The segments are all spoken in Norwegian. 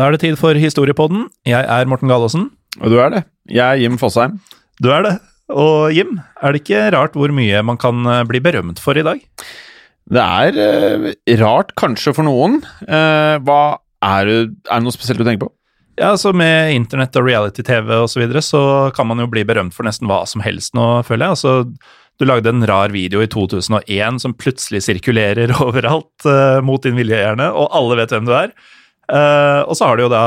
Da er det tid for Historiepodden. Jeg er Morten Galaasen. Og du er det. Jeg er Jim Fosheim. Du er det. Og Jim, er det ikke rart hvor mye man kan eh, bli berømt for i dag? Det er uh, rart kanskje for noen. Uh, hva er er det noe spesielt du tenker på? Ja, altså Med internett og reality-TV og så videre, så kan man jo bli berømt for nesten hva som helst nå, føler jeg. Altså, du lagde en rar video i 2001 som plutselig sirkulerer overalt, uh, mot din vilje gjerne, og alle vet hvem du er. Eh, og så har du jo da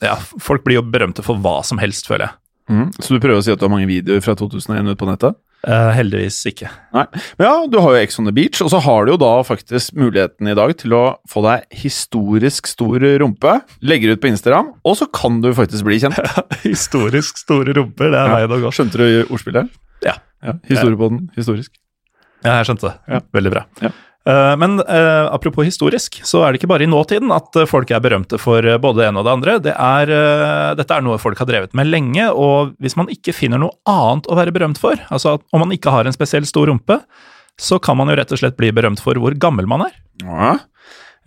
Ja, folk blir jo berømte for hva som helst, føler jeg. Mm. Så du prøver å si at du har mange videoer fra 2001 ute på nettet? Uh, heldigvis ikke. Nei. Men ja, du har jo Ex on the Beach, og så har du jo da faktisk muligheten i dag til å få deg historisk stor rumpe. Legger ut på Instagram, og så kan du faktisk bli kjent. Historisk store rumper, det er veien å gå. Skjønte du ordspillet? Ja. ja. Historiepodden, historisk. Ja, jeg skjønte det. Ja. Veldig bra. Ja. Eh, men eh, apropos historisk, så er det ikke bare i nåtiden at eh, folk er berømte for både det ene og det andre. Det er, dette er noe folk har drevet med lenge, og hvis man ikke finner noe annet å være berømt for, altså at om man ikke har en spesielt stor rumpe, så kan man jo rett og slett bli berømt for hvor gammel man er. Ja.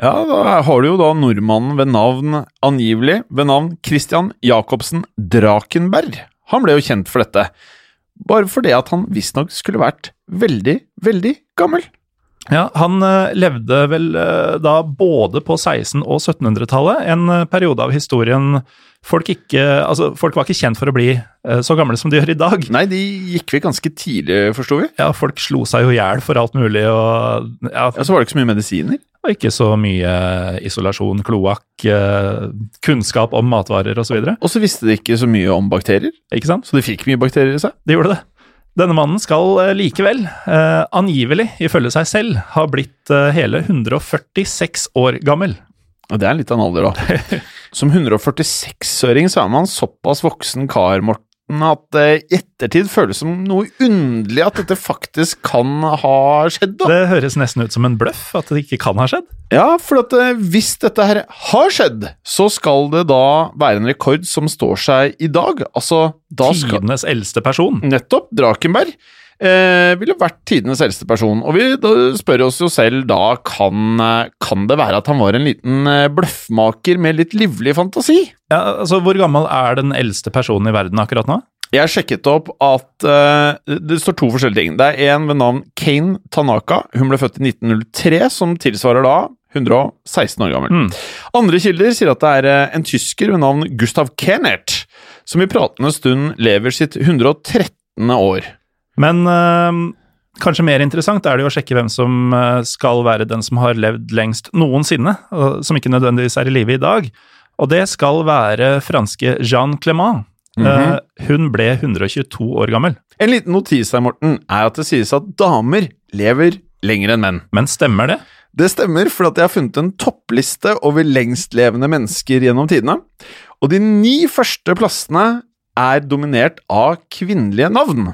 ja, da har du jo da nordmannen ved navn angivelig ved navn Christian Jacobsen Drakenberg. Han ble jo kjent for dette, bare fordi at han visstnok skulle vært veldig, veldig gammel. Ja, Han eh, levde vel eh, da både på 1600- og 1700-tallet, en eh, periode av historien folk ikke Altså, folk var ikke kjent for å bli så gamle som de gjør i dag. Nei, de gikk vi ganske tidlig, forsto vi. Ja, folk slo seg jo i hjel for alt mulig, og ja, Ja, Så var det ikke så mye medisiner. og ikke så mye isolasjon, kloakk, kunnskap om matvarer osv. Og så visste de ikke så mye om bakterier, Ikke sant? så de fikk mye bakterier i seg. De gjorde det. Denne mannen skal eh, likevel, eh, angivelig ifølge seg selv, ha blitt eh, hele 146 år gammel. Og det er litt av en alder, da. Som 146-øring så er man såpass voksen kar, Morten, at det i ettertid føles som noe underlig at dette faktisk kan ha skjedd, da. Det høres nesten ut som en bløff at det ikke kan ha skjedd. Ja, for at eh, hvis dette her har skjedd, så skal det da være en rekord som står seg i dag. Altså, da skal Tidenes eldste person. Nettopp. Drakenberg eh, ville vært tidenes eldste person. Og vi spør oss jo selv da kan, eh, kan det være at han var en liten eh, bløffmaker med litt livlig fantasi? Ja, altså, Hvor gammel er den eldste personen i verden akkurat nå? Jeg sjekket opp at uh, det står to forskjellige ting. Det er en ved navn Kane Tanaka. Hun ble født i 1903, som tilsvarer da 116 år gammel. Mm. Andre kilder sier at det er en tysker ved navn Gustav Kennert, som i pratende stund lever sitt 113. år. Men øh, kanskje mer interessant er det jo å sjekke hvem som eh, skal være den som har levd lengst noensinne, som ikke nødvendigvis er i live i dag. Og det skal være franske Jeanne Clément. Eh, hun ble 122 år gammel. En liten notis her, Morten, er at det sies at damer lever lenger enn menn. Men stemmer det? Det stemmer, for at jeg har funnet en toppliste over lengstlevende mennesker gjennom tidene. Og de ni første plassene er dominert av kvinnelige navn.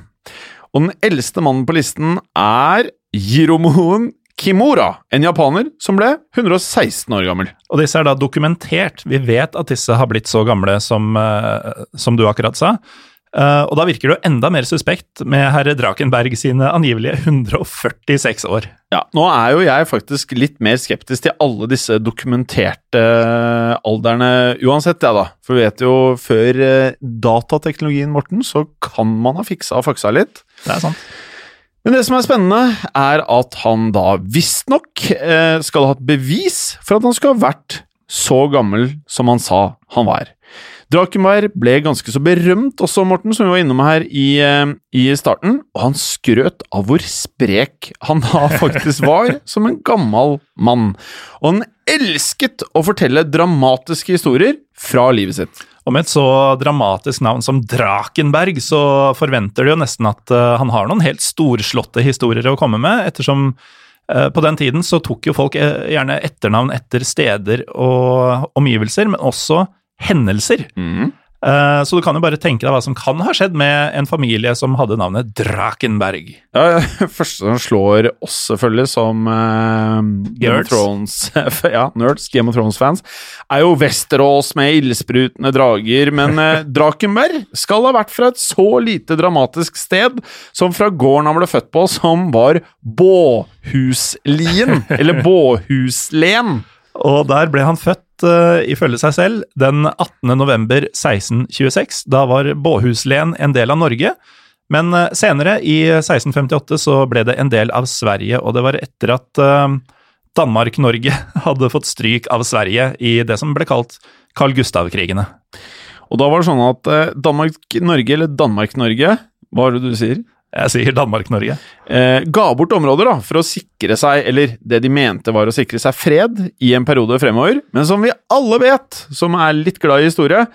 Og den eldste mannen på listen er Jiromoen Kimura, en japaner som ble 116 år gammel. Og disse er da dokumentert. Vi vet at disse har blitt så gamle som, eh, som du akkurat sa. Eh, og da virker det jo enda mer suspekt med herre Drakenberg sine angivelige 146 år. Ja, Nå er jo jeg faktisk litt mer skeptisk til alle disse dokumenterte alderne uansett, jeg, ja, da. For vi vet jo, før eh, datateknologien, Morten, så kan man ha fiksa og faksa litt. Det er sant. Men det som er spennende, er at han da visstnok eh, skal ha hatt bevis for at han skal ha vært så gammel som han sa han var. Drakenberg ble ganske så berømt også, Morten, som vi var innom her i, eh, i starten, og han skrøt av hvor sprek han da faktisk var som en gammel mann. Og han elsket å fortelle dramatiske historier fra livet sitt. Og med et så dramatisk navn som Drakenberg, så forventer du jo nesten at uh, han har noen helt storslåtte historier å komme med, ettersom uh, på den tiden så tok jo folk gjerne etternavn etter steder og omgivelser, men også hendelser. Mm. Uh, så du kan jo bare tenke deg hva som kan ha skjedd med en familie som hadde navnet Drakenberg. Ja, Første som slår oss, selvfølgelig, som uh, Game of Thrones Ja, nerds, Game of Thrones-fans, er jo Westerås med ildsprutende drager. Men uh, Drakenberg skal ha vært fra et så lite dramatisk sted som fra gården han ble født på, som var Båhuslien. eller Båhuslen. Og der ble han født uh, ifølge seg selv, den 18. november 1626. Da var Båhuslen en del av Norge. Men uh, senere, i 1658, så ble det en del av Sverige, og det var etter at uh, Danmark-Norge hadde fått stryk av Sverige i det som ble kalt Carl Gustav-krigene. Og da var det sånn at Danmark-Norge, eller Danmark-Norge, hva er det du sier? Jeg sier Danmark-Norge. Eh, ga bort områder da, for å sikre seg, eller det de mente var å sikre seg fred i en periode fremover. Men som vi alle vet, som er litt glad i historie,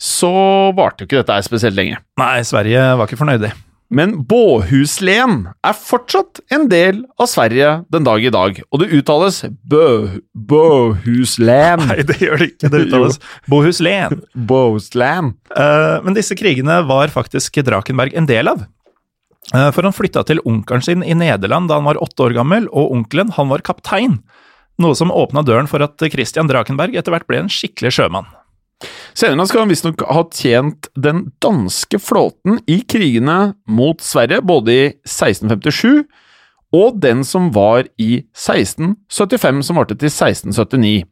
så varte jo ikke dette her spesielt lenge. Nei, Sverige var ikke fornøyd, Men Båhuslen er fortsatt en del av Sverige den dag i dag, og det uttales Bø... Båhuslen. Nei, det gjør det ikke. Det uttales Båhuslen. Båhuslen. Uh, men disse krigene var faktisk Drakenberg en del av. Eh, for han flytta til onkelen sin i Nederland da han var åtte år gammel, og onkelen han var kaptein. Noe som åpna døren for at Christian Drakenberg etter hvert ble en skikkelig sjømann. Senere skal han visstnok ha tjent den danske flåten i krigene mot Sverige, både i 1657 og den som var i 1675, som varte til 1679.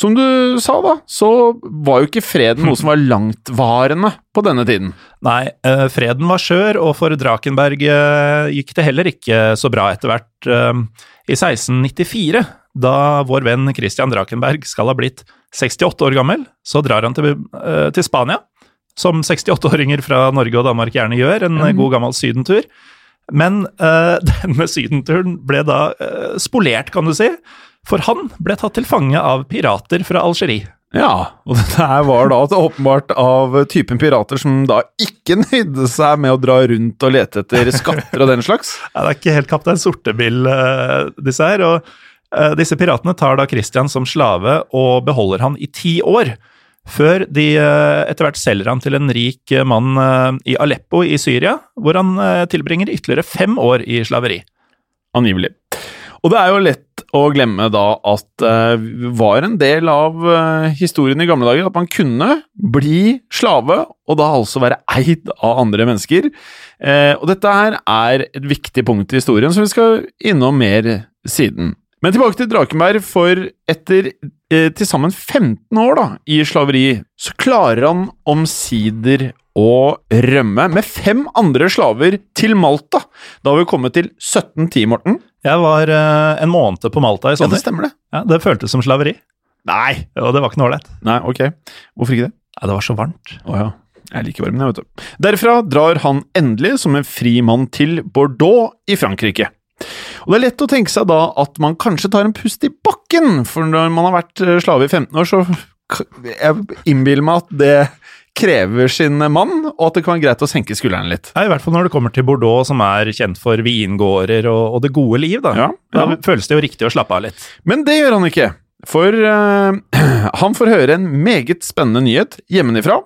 Som du sa, da, så var jo ikke freden noe som var langtvarende på denne tiden. Nei, eh, freden var skjør, og for Drakenberg eh, gikk det heller ikke så bra etter hvert. Eh, I 1694, da vår venn Christian Drakenberg skal ha blitt 68 år gammel, så drar han til, til Spania, som 68-åringer fra Norge og Danmark gjerne gjør, en mm. god gammel sydentur. Men uh, denne sydenturen ble da uh, spolert, kan du si. For han ble tatt til fange av pirater fra Algerie. Ja, og dette her var da åpenbart av typen pirater som da ikke nøyde seg med å dra rundt og lete etter skatter og den slags. Ja, det er ikke helt Kaptein Sortebil, uh, disse her. Og disse piratene tar da Christian som slave og beholder han i ti år før de eh, etter hvert selger han til en rik eh, mann eh, i Aleppo i Syria, hvor han tilbringer ytterligere fem år i slaveri. Angivelig. Og det er jo lett å glemme da at det var en del av historien i gamle dager at man kunne bli slave, og da altså være eid av andre mennesker. og dette her er et viktig punkt i historien som vi skal innom mer siden. Men tilbake til Drakenberg, for etter eh, til sammen 15 år da, i slaveri, så klarer han omsider å rømme med fem andre slaver til Malta. Da har vi kommet til 1710, Morten. Jeg var eh, en måned på Malta i sommer. Ja, Det stemmer det. Ja, det føltes som slaveri. Nei! Og det var ikke noe ålreit. Nei, ok. Hvorfor ikke det? Nei, Det var så varmt. Å ja. Jeg liker varmen, jeg, vet du. Derfra drar han endelig som en fri mann til Bordeaux i Frankrike. Og Det er lett å tenke seg da at man kanskje tar en pust i bakken, for når man har vært eh, slave i 15 år, så jeg innbiller meg at det krever sin mann, og at det kan være greit å senke skuldrene litt. Ja, I hvert fall når det kommer til Bordeaux, som er kjent for vingårder og, og det gode liv. Da. Ja, ja. da føles det jo riktig å slappe av litt. Men det gjør han ikke, for uh, han får høre en meget spennende nyhet hjemmefra.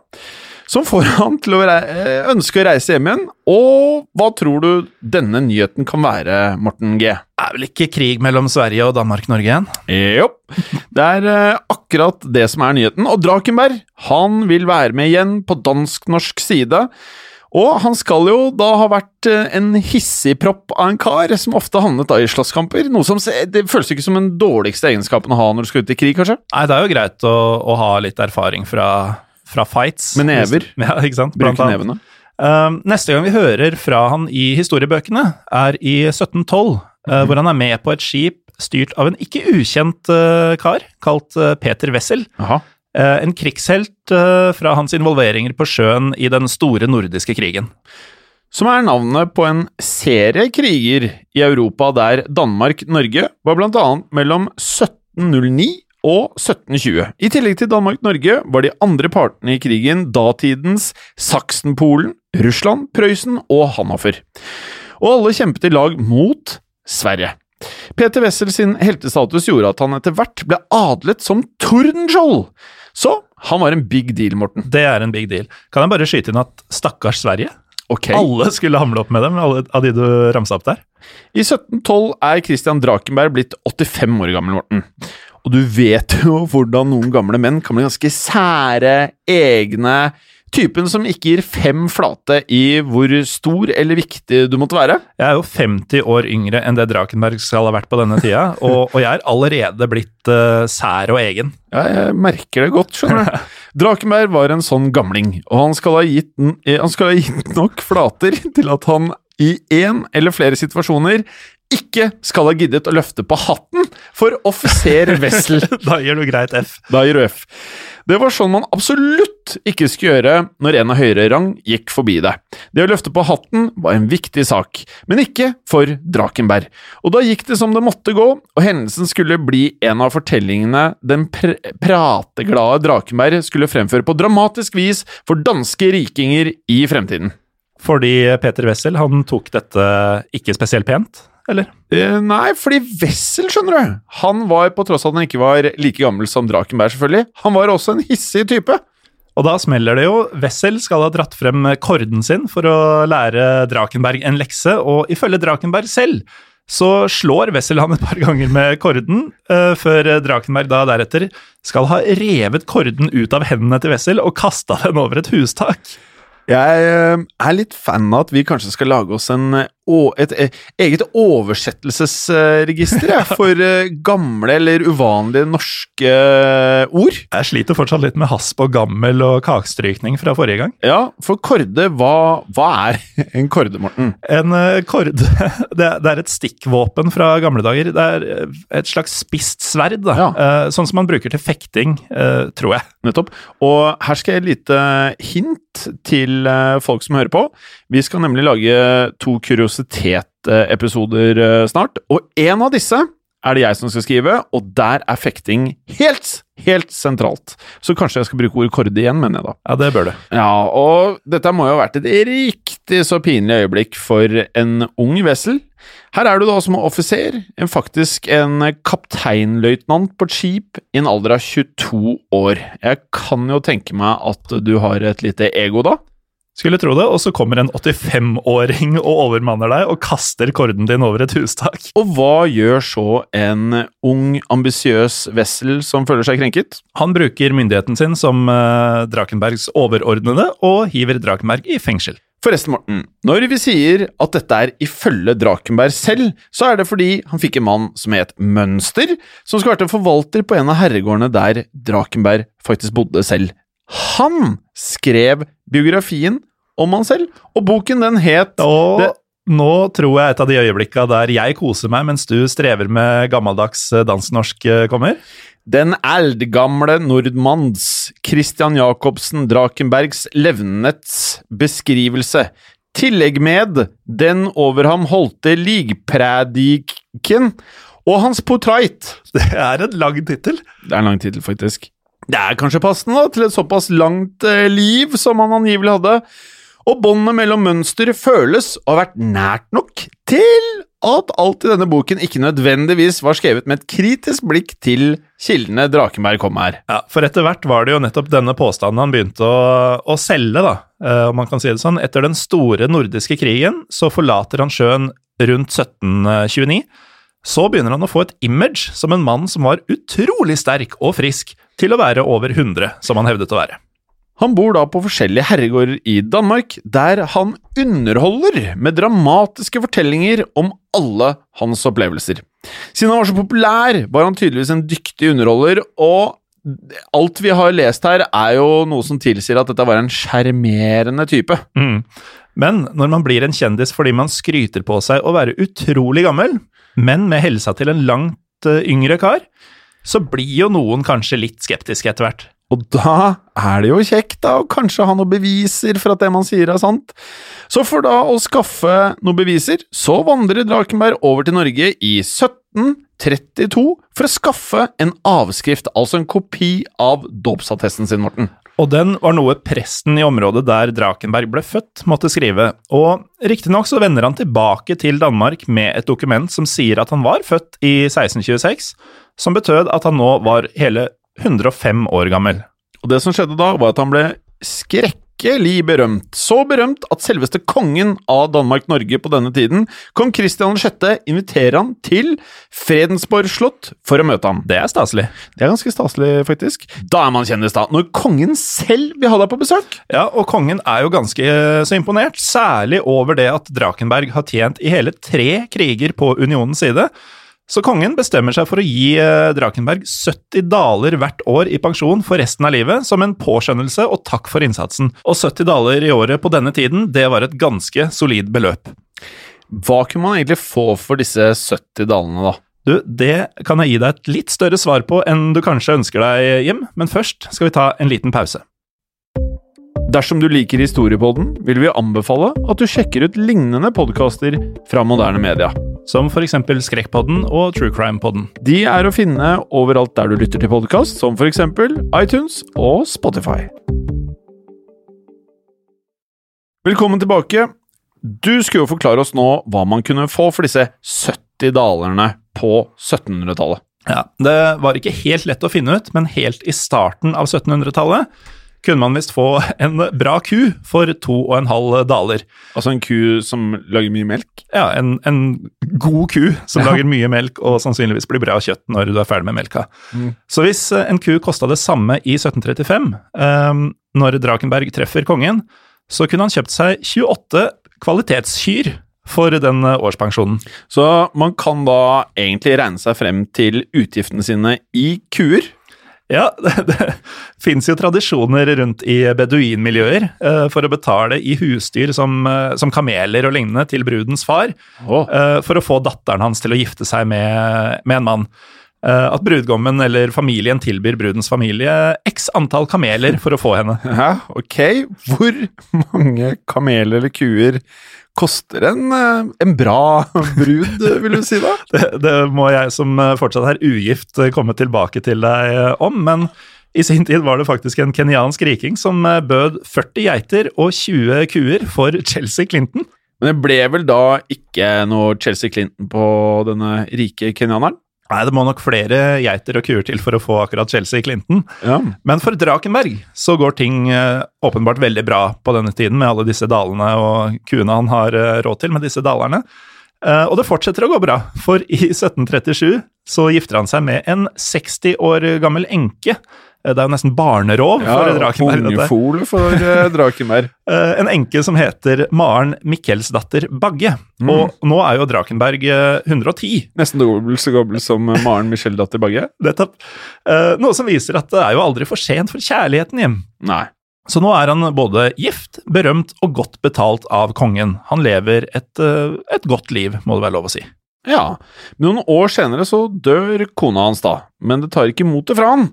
Som får han til å eh, ønske å reise hjem igjen. Og hva tror du denne nyheten kan være, Morten G? Det er vel ikke krig mellom Sverige og Danmark-Norge igjen? Jo, det er eh, akkurat det som er nyheten. Og Drakenberg, han vil være med igjen på dansk-norsk side. Og han skal jo da ha vært eh, en hissigpropp av en kar, som ofte havnet da i slåsskamper. Noe som det føles ikke som den dårligste egenskapen å ha når du skal ut i krig, kanskje? Nei, det er jo greit å, å ha litt erfaring fra, fra fights. Med never. Ja, ikke sant? Bruke nevene. Uh, neste gang vi hører fra han i historiebøkene, er i 1712, uh, hvor han er med på et skip styrt av en ikke ukjent uh, kar, kalt uh, Peter Wessel. Aha. Uh, en krigshelt uh, fra hans involveringer på sjøen i den store nordiske krigen. Som er navnet på en serie kriger i Europa der Danmark-Norge var annet mellom 1709 og 1720. I tillegg til Danmark-Norge var de andre partene i krigen datidens Saksenpolen, Russland, Prøysen og Hannover. Og alle kjempet i lag mot Sverige. Peter Wessel sin heltestatus gjorde at han etter hvert ble adlet som Tordenskjold. Så han var en big deal, Morten. Det er en big deal. Kan jeg bare skyte inn at stakkars Sverige? Okay. Alle skulle hamle opp med dem, alle av de du ramsa opp der. I 1712 er Christian Drakenberg blitt 85 år gammel, Morten. Og du vet jo hvordan noen gamle menn kan bli ganske sære, egne Typen som ikke gir fem flate i hvor stor eller viktig du måtte være. Jeg er jo 50 år yngre enn det Drakenberg skal ha vært på denne tida, og, og jeg er allerede blitt uh, sær og egen. Ja, jeg merker det godt, skjønner du. Drakenberg var en sånn gamling, og han skal ha gitt, han skal ha gitt nok flater til at han i én eller flere situasjoner ikke skal ha giddet å løfte på hatten for offiser Wessel. Da gir du greit F. Da gir du F. Det var sånn man absolutt ikke skulle gjøre når en av høyere rang gikk forbi deg. Det å løfte på hatten var en viktig sak, men ikke for Drakenberg. Og da gikk det som det måtte gå, og hendelsen skulle bli en av fortellingene den pr prateglade Drakenberg skulle fremføre på dramatisk vis for danske rikinger i fremtiden. Fordi Peter Wessel han tok dette ikke spesielt pent, eller? Eh, nei, fordi Wessel, skjønner du, han var, på tross av at han ikke var like gammel som Drakenberg, selvfølgelig, han var også en hissig type. Og da smeller det jo. Wessel skal ha dratt frem korden sin for å lære Drakenberg en lekse, og ifølge Drakenberg selv så slår Wessel han et par ganger med korden, uh, før Drakenberg da deretter skal ha revet korden ut av hendene til Wessel og kasta den over et hustak. Jeg eh, er litt fan av at vi kanskje skal lage oss en, et eh, eget oversettelsesregister for eh, gamle eller uvanlige norske eh, ord. Jeg sliter fortsatt litt med hasp og gammel og kakestrykning fra forrige gang. Ja, for korde, hva, hva er en korde, Morten? En korde det, er- et stikkvåpen fra gamle dager. Det er et slags spisst sverd, da. Ja. Sånn som man bruker til fekting, tror jeg. Nettopp. Og her skal jeg et lite hint til folk som hører på. Vi skal nemlig lage to kuriositet-episoder eh, snart, og en av disse er det jeg som skal skrive, og der er fekting helt, helt sentralt. Så kanskje jeg skal bruke ordet korde igjen, mener jeg da. Ja, det bør du. Ja, og dette må jo ha vært et riktig så pinlig øyeblikk for en ung Wessel. Her er du da som offiser, en faktisk en kapteinløytnant på et skip i en alder av 22 år. Jeg kan jo tenke meg at du har et lite ego da. Skulle tro det, og så kommer en 85-åring og overmanner deg og kaster korden din over et hustak. Og hva gjør så en ung, ambisiøs Wessel som føler seg krenket? Han bruker myndigheten sin som eh, Drakenbergs overordnede og hiver Drakenberg i fengsel. Forresten, Morten, når vi sier at dette er ifølge Drakenberg selv, så er det fordi han fikk en mann som het Mønster, som skulle vært en forvalter på en av herregårdene der Drakenberg faktisk bodde selv. Han skrev biografien om han selv, og boken den het Og Det- nå tror jeg et av de øyeblikka der jeg koser meg mens du strever med gammeldags eh, dansk-norsk eh, kommer. Den eldgamle nordmanns Christian Jacobsen Drakenbergs levnets beskrivelse. Tillegg med den over ham holdte ligprediken og hans portrait. Det er en lang tittel. Det er en lang tittel, faktisk. Det er kanskje passende til et såpass langt eh, liv som han angivelig hadde. Og båndet mellom mønster føles å ha vært nært nok til at alt i denne boken ikke nødvendigvis var skrevet med et kritisk blikk til kildene Drakenberg kom her. Ja, For etter hvert var det jo nettopp denne påstanden han begynte å, å selge, da, eh, om man kan si det sånn. Etter den store nordiske krigen så forlater han sjøen rundt 1729. Så begynner han å få et image som en mann som var utrolig sterk og frisk til å være over 100, som han hevdet å være. Han bor da på forskjellige herregårder i Danmark, der han underholder med dramatiske fortellinger om alle hans opplevelser. Siden han var så populær, var han tydeligvis en dyktig underholder, og alt vi har lest her, er jo noe som tilsier at dette var en sjarmerende type. Mm. Men når man blir en kjendis fordi man skryter på seg å være utrolig gammel, men med helsa til en langt eh, yngre kar, så blir jo noen kanskje litt skeptiske etter hvert. Og da er det jo kjekt da, å kanskje ha noen beviser for at det man sier er sant. Så for da å skaffe noen beviser, så vandrer Drakenberg over til Norge i 1732 for å skaffe en avskrift, altså en kopi av dåpsattesten sin, Morten. Og den var noe presten i området der Drakenberg ble født, måtte skrive, og riktignok så vender han tilbake til Danmark med et dokument som sier at han var født i 1626, som betød at han nå var hele 105 år gammel. Og det som skjedde da, var at han ble skrekkelig berømt. Så berømt at selveste kongen av Danmark-Norge på denne tiden, kong Christian 6., inviterer han til Fredensborg slott for å møte ham. Det er staselig. Det er ganske staselig, faktisk. Da er man kjendis, da. Når kongen selv vil ha deg på besøk. Ja, og kongen er jo ganske så imponert, særlig over det at Drakenberg har tjent i hele tre kriger på unionens side. Så kongen bestemmer seg for å gi eh, Drakenberg 70 daler hvert år i pensjon for resten av livet, som en påskjønnelse og takk for innsatsen. Og 70 daler i året på denne tiden, det var et ganske solid beløp. Hva kunne man egentlig få for disse 70 dalene, da? Du, det kan jeg gi deg et litt større svar på enn du kanskje ønsker deg, Jim, men først skal vi ta en liten pause. Dersom du liker Historiepodden, vil vi anbefale at du sjekker ut lignende podkaster fra moderne media. Som f.eks. Skrekkpodden og True Crime-podden. De er å finne overalt der du lytter til podkast, som f.eks. iTunes og Spotify. Velkommen tilbake. Du skulle jo forklare oss nå hva man kunne få for disse 70 dalerne på 1700-tallet. Ja, Det var ikke helt lett å finne ut, men helt i starten av 1700-tallet kunne man visst få en bra ku for to og en halv daler. Altså en ku som lager mye melk? Ja, en, en god ku som ja. lager mye melk og sannsynligvis blir bra kjøtt når du er ferdig med melka. Mm. Så hvis en ku kosta det samme i 1735, um, når Drakenberg treffer kongen, så kunne han kjøpt seg 28 kvalitetskyr for den årspensjonen. Så man kan da egentlig regne seg frem til utgiftene sine i kuer? Ja, det, det fins jo tradisjoner rundt i beduinmiljøer uh, for å betale i husdyr som, uh, som, kameler og lignende til brudens far, oh. uh, for å få datteren hans til å gifte seg med, med en mann. At brudgommen eller familien tilbyr brudens familie x antall kameler for å få henne. Ja, ok. Hvor mange kameler eller kuer koster en, eh, en bra brud, vil du si da? det, det, må jeg som eh, fortsatt er ugift eh, komme tilbake til deg om, men i sin tid var det faktisk en kenyansk riking som bød 40 geiter og 20 kuer for Chelsea Clinton. Men det ble vel da ikke noe Chelsea Clinton på denne rike kenyaneren? Nei, det må nok flere geiter og kuer til for å få akkurat Chelsea Clinton. Ja. Men for Drakenberg så går ting eh, åpenbart veldig bra på denne tiden, med alle disse dalene og kuene han har eh, råd til med disse dalerne. Eh, og det fortsetter å gå bra, for i 1737 så gifter han seg med en 60 år gammel enke det er jo nesten barnerov ja, for Drakenberg. Ungefol for Drakenberg. uh, en enke som heter Maren Mikkelsdatter Bagge. Mm. Og nå er jo Drakenberg uh, 110. Nesten dobbelt så gammel som Maren Mikkelsdatter Bagge? Nettopp. noe som viser at det er jo aldri for sent for kjærligheten, Jim. Nei. Så nå er han både gift, berømt og godt betalt av kongen. Han lever et, et godt liv, må det være lov å si. Ja, noen år senere så dør kona hans da, men det tar ikke motet fra han.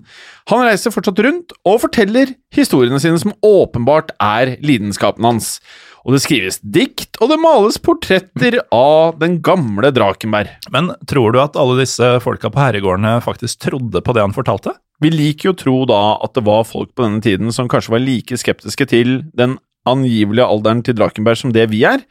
Han reiser fortsatt rundt og forteller historiene sine som åpenbart er lidenskapen hans. Og det skrives dikt, og det males portretter av den gamle Drakenberg. Men tror du at alle disse folka på herregårdene faktisk trodde på det han fortalte? Vi liker jo å tro da at det var folk på denne tiden som kanskje var like skeptiske til den angivelige alderen til Drakenberg som det vi er.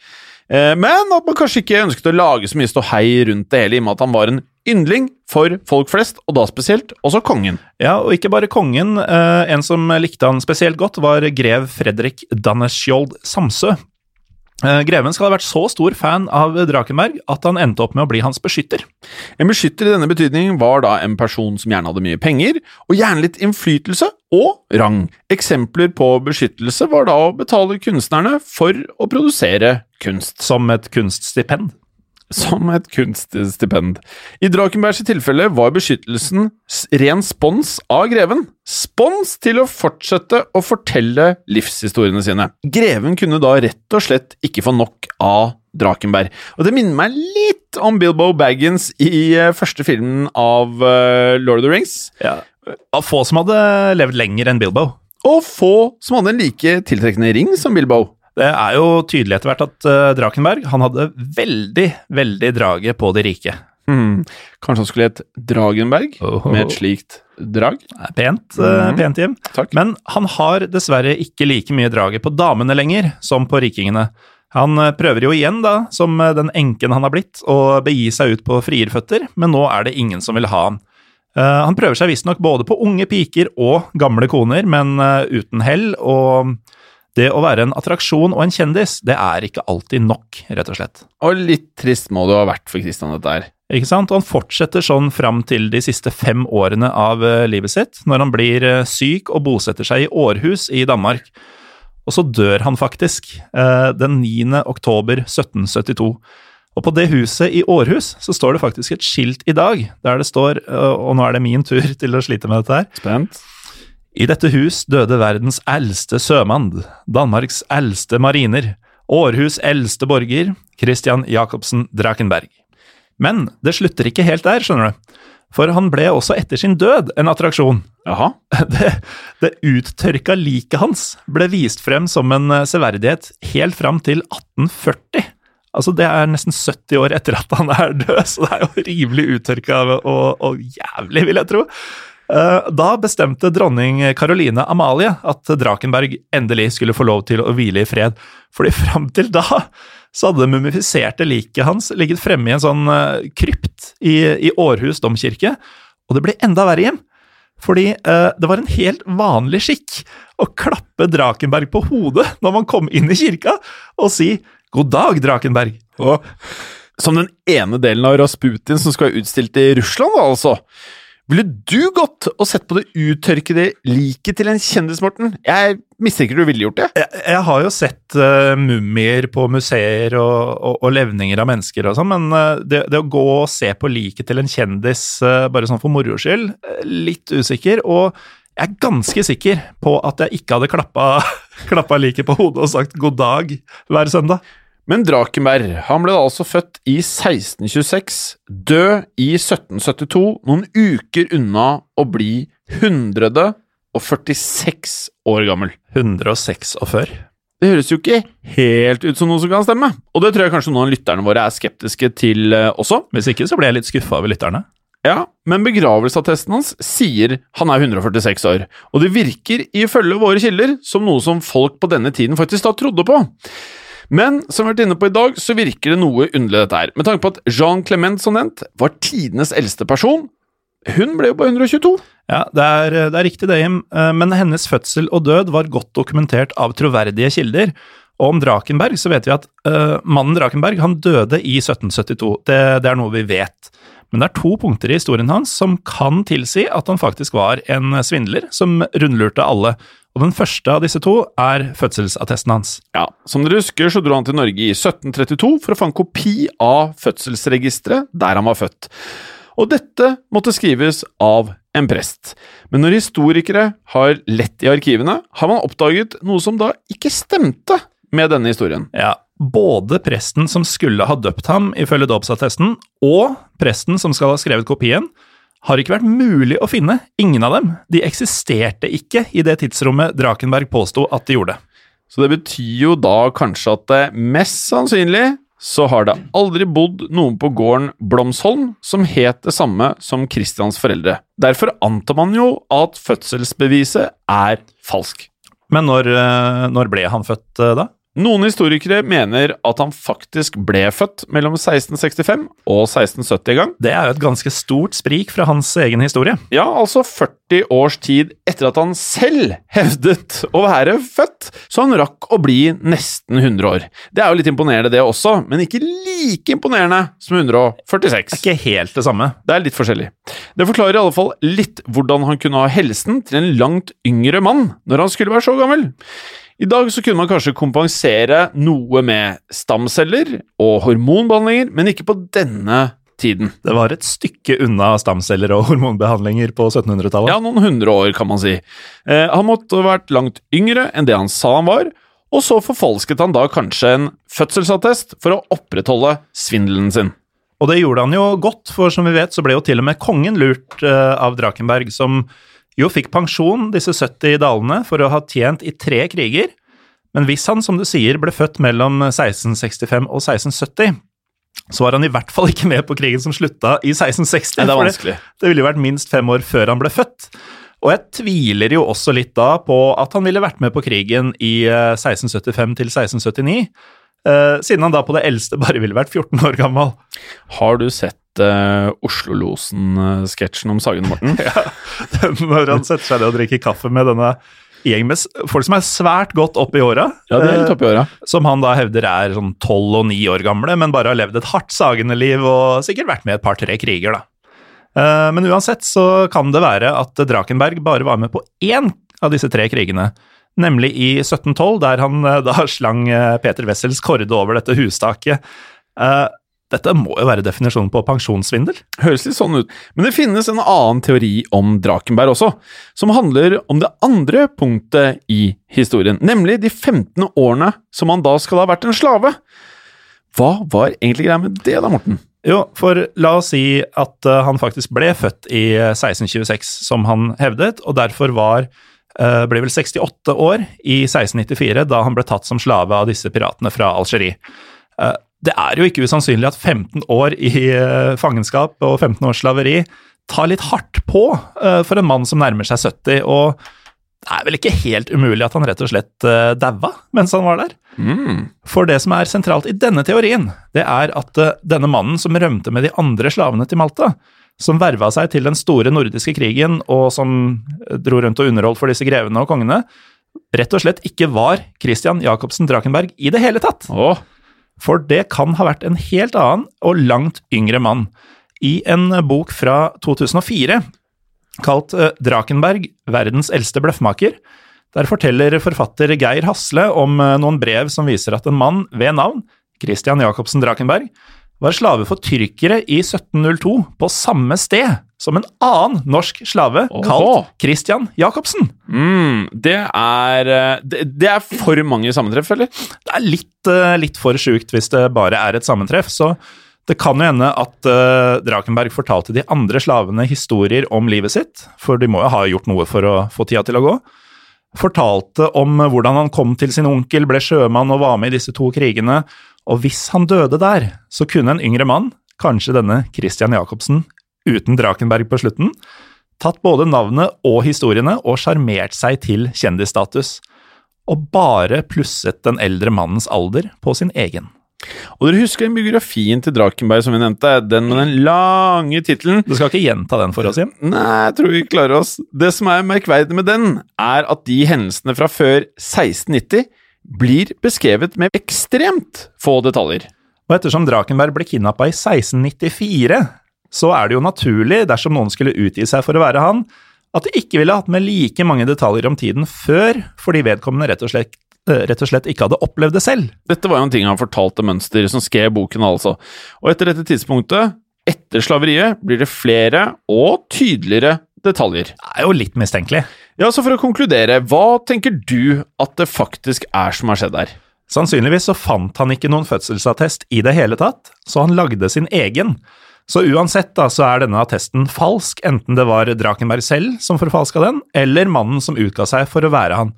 Eh, men at man kanskje ikke ønsket å lage så mye ståhei rundt det hele, i og med at han var en yndling for folk flest, og da spesielt også kongen. Ja, og ikke bare kongen. Eh, en som likte han spesielt godt, var grev Fredrik Danneskjold Samsø. Eh, Greven skal ha vært så stor fan av Drakenberg at han endte opp med å bli hans beskytter. En beskytter i denne betydning var da en person som gjerne hadde mye penger, og gjerne litt innflytelse og rang. Eksempler på beskyttelse var da å betale kunstnerne for å produsere kunst. Som et kunststipend. Som et kunststipend. I Drakenbergs tilfelle var beskyttelsen ren spons av greven. Spons til å fortsette å fortelle livshistoriene sine. Greven kunne da rett og slett ikke få nok av Drakenberg. Og det minner meg litt om Bilbo Baggins i eh, første filmen av eh, Lord of the Rings. Ja. Av få som hadde levd lenger enn Bilbo. Og få som hadde en like tiltrekkende ring som Bilbo. Det er jo tydelig etter hvert at uh, Drakenberg han hadde veldig, veldig draget på de rike. Mm. Kanskje han skulle hett Dragenberg, Oho. med et slikt drag? Pent, Mhm. pent Jim. Takk. Men han har dessverre ikke like mye draget på damene lenger som på rikingene. Han eh, prøver jo igjen, da, som den enken han har blitt, å begi seg ut på frierføtter, men nå er det ingen som vil ha han. Han prøver seg visstnok både på unge piker og gamle koner, men uten hell, og det å være en attraksjon og en kjendis, det er ikke alltid nok, rett og slett. Og litt trist må det ha vært for Christian, dette her. Ikke sant? Og han fortsetter sånn fram til de siste fem årene av eh, livet sitt, når han blir eh, syk og bosetter seg i Århus i Danmark. Og så dør han faktisk, eh, den 9. oktober 1772. Og på det huset i Århus så står det faktisk et skilt i dag, der det står, og nå er det min tur til å slite med dette her, Spent. I dette hus døde verdens eldste sjømann, Danmarks eldste mariner, Århus eldste borger, Christian Jacobsen Drakenberg. Men det slutter ikke helt der, skjønner du. For han ble også etter sin død en attraksjon. Jaha. Det, det uttørka liket hans ble vist frem som en eh, severdighet helt fram til 1840. Altså, det er nesten 70 år etter at han er død, så det er jo rimelig uttørka og, og jævlig, vil jeg tro. Eh, Da bestemte dronning Caroline Amalie at Drakenberg endelig skulle få lov til å hvile i fred, fordi fram til da så hadde det mumifiserte liket hans ligget fremme i en sånn eh, krypt i, i Århus domkirke, og det ble enda verre hjem. Fordi eh, det var en helt vanlig skikk å klappe Drakenberg på hodet når man kom inn i kirka, og si 'God dag, Drakenberg'. Og som den ene delen av Rasputin som skal være utstilt i Russland, da, altså. Ville du gått og sett på det uttørkede liket til en kjendis, Morten? Jeg mistenker du ville gjort det. Jeg, jeg har jo sett uh, mumier på museer og, og, og levninger av mennesker og sånn, men uh, det, det å gå og se på liket til en kjendis uh, bare sånn for moro skyld, eh, litt usikker. Og jeg er ganske sikker på at jeg ikke hadde klappa, klappa liket på hodet og sagt god dag hver søndag. Men Drakenberg han ble da altså født i 1626, død i 1772, noen uker unna å bli 146 år gammel. 106 og før. Det høres jo ikke helt ut som noe som kan stemme, og det tror jeg kanskje noen av lytterne våre er skeptiske til eh, også. Hvis ikke så ble jeg litt skuffa over lytterne. Ja, men begravelsesattesten hans sier han er 146 år, og det virker ifølge våre kilder som noe som folk på denne tiden faktisk da trodde på. Men som vi har vært inne på i dag, så virker det noe underlig dette her, med tanke på at Jean Clement, som nevnt, var tidenes eldste person. Hun ble jo bare 122. Ja, det er, det er riktig det, Jim, Eh, men hennes fødsel og død var godt dokumentert av troverdige kilder. Og om Drakenberg så vet vi at uh, mannen Drakenberg han døde i 1772. Det, det er noe vi vet. Men det er to punkter i historien hans som kan tilsi at han faktisk var en svindler som rundlurte alle. Og den første av disse to er fødselsattesten hans. Ja, Som dere husker, så dro han til Norge i 1732 for å få en kopi av fødselsregisteret der han var født. Og dette måtte skrives av en prest. Men når historikere har lett i arkivene, har man oppdaget noe som da ikke stemte med denne historien. Ja, både presten som skulle ha døpt ham ifølge dåpsattesten, og presten som skal ha skrevet kopien, har ikke vært mulig å finne. Ingen av dem. De eksisterte ikke i det tidsrommet Drakenberg påsto at de gjorde. Så det betyr jo da kanskje at det mest sannsynlig så har det aldri bodd noen på gården Blomsholm som het det samme som Christians foreldre. Derfor antar man jo at fødselsbeviset er falsk. Men når, eh, når ble han født, eh, da? Noen historikere mener at han faktisk ble født mellom 1665 og 1670 i gang. Det er jo et ganske stort sprik fra hans egen historie. Ja, altså 40 års tid etter at han selv hevdet å være født, så han rakk å bli nesten 100 år. Det er jo litt imponerende det også, men ikke like imponerende som 146. Det er ikke helt det samme. Det er litt forskjellig. Det forklarer i alle fall litt hvordan han kunne ha helsen til en langt yngre mann når han skulle være så gammel. I dag så kunne man kanskje kompensere noe med stamceller og hormonbehandlinger, men ikke på denne tiden. Det var et stykke unna stamceller og hormonbehandlinger på 1700-tallet. Ja, noen hundre år, kan man si. Eh, han måtte ha vært langt yngre enn det han sa han var, og så forfalsket han da kanskje en fødselsattest for å opprettholde svindelen sin. Og det gjorde han jo godt, for som vi vet så ble jo til og med kongen lurt eh, av Drakenberg, som jo fikk pensjon disse 70 dalene for å ha tjent i tre kriger. Men hvis han, som du sier, ble født mellom 1665 og 1670, så var han i hvert fall ikke med på krigen som slutta i 1660. Nei, det er vanskelig. Det ville jo vært minst fem år før han ble født. Og jeg tviler jo også litt da på at han ville vært med på krigen i eh, 1675 til 1679, eh, siden han da på det eldste bare ville vært 14 år gammel. Har du sett uh, Oslo-losen-sketsjen om Sagen Morten? Ja, Når han setter seg ned og drikker kaffe med denne gjeng med folk som er svært godt opp i åra. Ja, det er litt oppi åra. Som han da hevder er sånn 12 og 9 år gamle, men bare har levd et hardt sagende liv og sikkert vært med et par-tre kriger, da. Eh, Men uansett så kan det være at Drakenberg bare var med på én av disse tre krigene. Nemlig i 1712, der han eh, da slang eh, Peter Wessels korde over dette hustaket. Eh, Dette må jo være definisjonen på pensjonssvindel? Høres litt sånn ut. Men det finnes en annen teori om Drakenberg også, som handler om det andre punktet i historien, nemlig de 15 årene som han da skal ha vært en slave. Hva var egentlig greia med det da, Morten? Jo, for la oss si at eh, han faktisk ble født i eh, 1626, som han hevdet, og derfor var eh, ble vel 68 år i 1694, da han ble tatt som slave av disse piratene fra Algerie. Eh, Det er jo ikke usannsynlig at 15 år i eh, fangenskap og 15 års slaveri tar litt hardt på eh, for en mann som nærmer seg 70, og det er vel ikke helt umulig at han rett og slett uh, daua mens han var der. For det som er sentralt i denne teorien, det er at eh, denne mannen som rømte med de andre slavene til Malta, som verva seg til den store nordiske krigen og som eh, dro rundt og underholdt for disse grevene og kongene, rett og slett ikke var Christian Jacobsen Drakenberg i det hele tatt. Åh, For det kan ha vært en helt annen og langt yngre mann. I en bok fra 2004 kalt eh, Drakenberg, verdens eldste bløffmaker, der forteller forfatter Geir Hasle om eh, noen brev som viser at en mann ved navn, Christian Jacobsen Drakenberg, var slave for tyrkere i 1702 på samme sted som en annen norsk slave Oho. kalt Christian Jacobsen. mm, det er eh, det, det er for mange sammentreff, eller? Det er litt, eh, litt for sjukt hvis det bare er et sammentreff, så det kan jo hende at uh, Drakenberg fortalte de andre slavene historier om livet sitt, for de må jo ha gjort noe for å få tida til å gå. Fortalte om hvordan han kom til sin onkel, ble sjømann og var med i disse to krigene, og hvis han døde der, så kunne en yngre mann, kanskje denne Christian Jacobsen, uten Drakenberg på slutten, tatt både navnet og historiene og sjarmert seg til kjendisstatus, og bare plusset den eldre mannens alder på sin egen. Og dere husker den biografien til Drakenberg som vi nevnte? Den med den lange tittelen? Du skal ikke gjenta den for oss, Jim? Nei, jeg tror vi klarer oss. Det som er merkverdig med den, er at de hendelsene fra før 1690 blir beskrevet med ekstremt få detaljer. Og ettersom Drakenberg ble kidnappa i 1694, så er det jo naturlig, dersom noen skulle utgi seg for å være han, at de ikke ville hatt med like mange detaljer om tiden før, fordi vedkommende rett og slett, eh, rett og slett ikke hadde opplevd det selv. Dette var jo en ting han fortalte Mønster, som skrev boken altså. Og etter dette tidspunktet, etter slaveriet, blir det flere og tydeligere detaljer. Det er jo litt mistenkelig. Ja, så for å konkludere, hva tenker du at det faktisk er som har skjedd her? Sannsynligvis så fant han ikke noen fødselsattest i det hele tatt, så han lagde sin egen. Så uansett da, så er denne attesten falsk, enten det var Drakenberg selv som forfalska den, eller mannen som utga seg for å være han.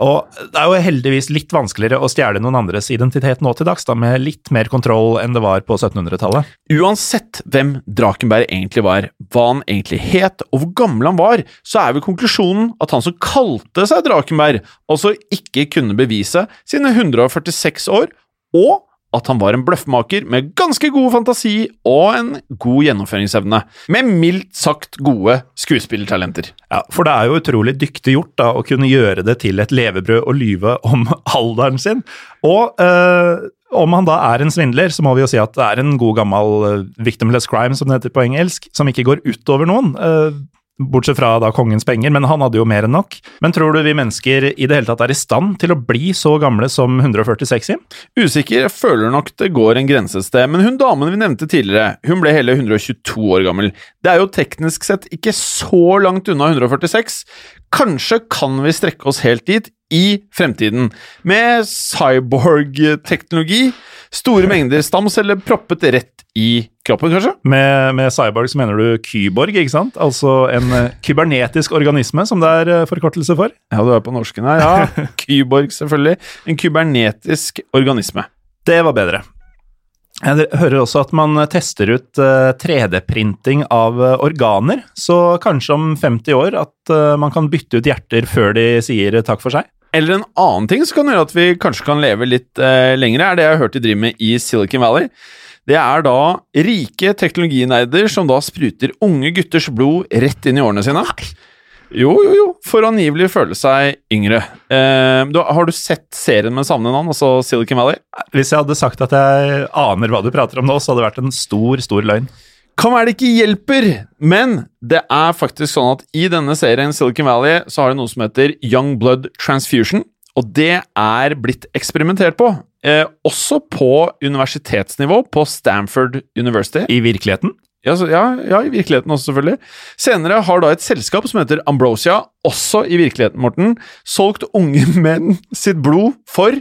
Og det er jo heldigvis litt vanskeligere å stjele noen andres identitet nå til dags, da, med litt mer kontroll enn det var på 1700-tallet. Uansett hvem Drakenberg egentlig var, hva han egentlig het og hvor gammel han var, så er vel konklusjonen at han som kalte seg Drakenberg, altså ikke kunne bevise sine 146 år, og at han var en bløffmaker med ganske god fantasi og en god gjennomføringsevne, med mildt sagt gode skuespillertalenter. Ja, For det er jo utrolig dyktig gjort da, å kunne gjøre det til et levebrød å lyve om alderen sin. Og øh, om han da er en svindler, så må vi jo si at det er en god gammel eh, victimless crime, som det heter på engelsk, som ikke går utover noen. Eh, Bortsett fra da kongens penger, men han hadde jo mer enn nok. Men tror du vi mennesker i det hele tatt er i stand til å bli så gamle som 146, Jim? Usikker, jeg føler nok det går en grense et sted, men hun damen vi nevnte tidligere, hun ble hele 122 år gammel. Det er jo teknisk sett ikke så langt unna 146. Kanskje kan vi strekke oss helt dit i fremtiden, med cyborg-teknologi, store mengder stamceller proppet rett i kroppen, kanskje? Med, med cyborg så mener du kyborg, ikke sant? Altså en eh, kybernetisk organisme, som det er eh, forkortelse for? Ja, du er på norsken her. Ja, kyborg, selvfølgelig. En kybernetisk organisme. Det var bedre. Jeg hører også at man tester ut 3D-printing av eh, organer, så kanskje om 50 år at man kan bytte ut hjerter før de sier takk for seg? Eller en annen ting som kan gjøre at vi kanskje kan leve litt eh, lengre, er det jeg har hørt de driver med i Silicon Valley. Det er da rike teknologinerder som da spruter unge gutters blod rett inn i årene sine. Jo, jo, jo, for angivelig føle seg yngre. Eh, du, har du sett serien med samme navn, altså Silicon Valley? Hvis jeg hadde sagt at jeg aner hva du prater om nå, så hadde det vært en stor, stor løgn. Kan være det ikke hjelper, men det er faktisk sånn at i denne serien Silicon Valley så har det noe som heter Young Blood Transfusion, og det er blitt eksperimentert på. Eh, også på universitetsnivå på Stanford University. I virkeligheten? Ja, så, ja, ja, i virkeligheten også, selvfølgelig. Senere har da et selskap som heter Ambrosia, også i virkeligheten, Morten, solgt unge menn sitt blod for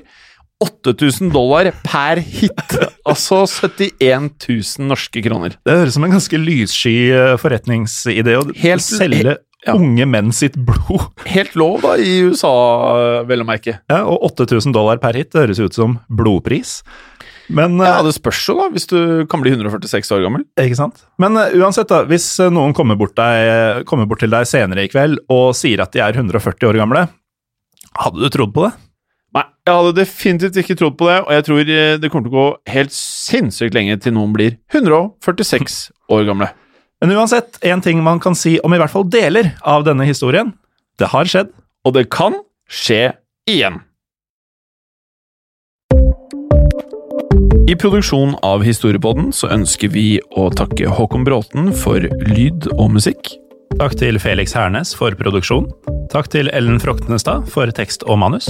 8000 dollar per hit. Altså 71 000 norske kroner. Det høres som en ganske lyssky eh, forretningsidé å Helt- selge ja. unge menn sitt blod. Helt lov, da, i USA, vel å merke. Ja, og 8000 dollar per hit, det høres ut som blodpris. Men Ja, eh, Det spørs jo, da, hvis du kan bli 146 år gammel. Ikke sant? Men uh, uansett, da, hvis noen kommer bort, deg, kommer bort til deg senere i kveld og sier at de er 140 år gamle, hadde du trodd på det? Jeg hadde definitivt ikke trodd på det, og jeg tror eh, det kommer til å gå helt sinnssykt lenge til noen blir 146 år gamle. Men uansett, én ting man kan si om i hvert fall deler av denne historien. Det har skjedd. Og det kan skje igjen. I produksjonen av Historiepodden så ønsker vi å takke Håkon Bråten for lyd og musikk. Takk til Felix Hernes for produksjon. Takk til Ellen Froktenestad for tekst og manus.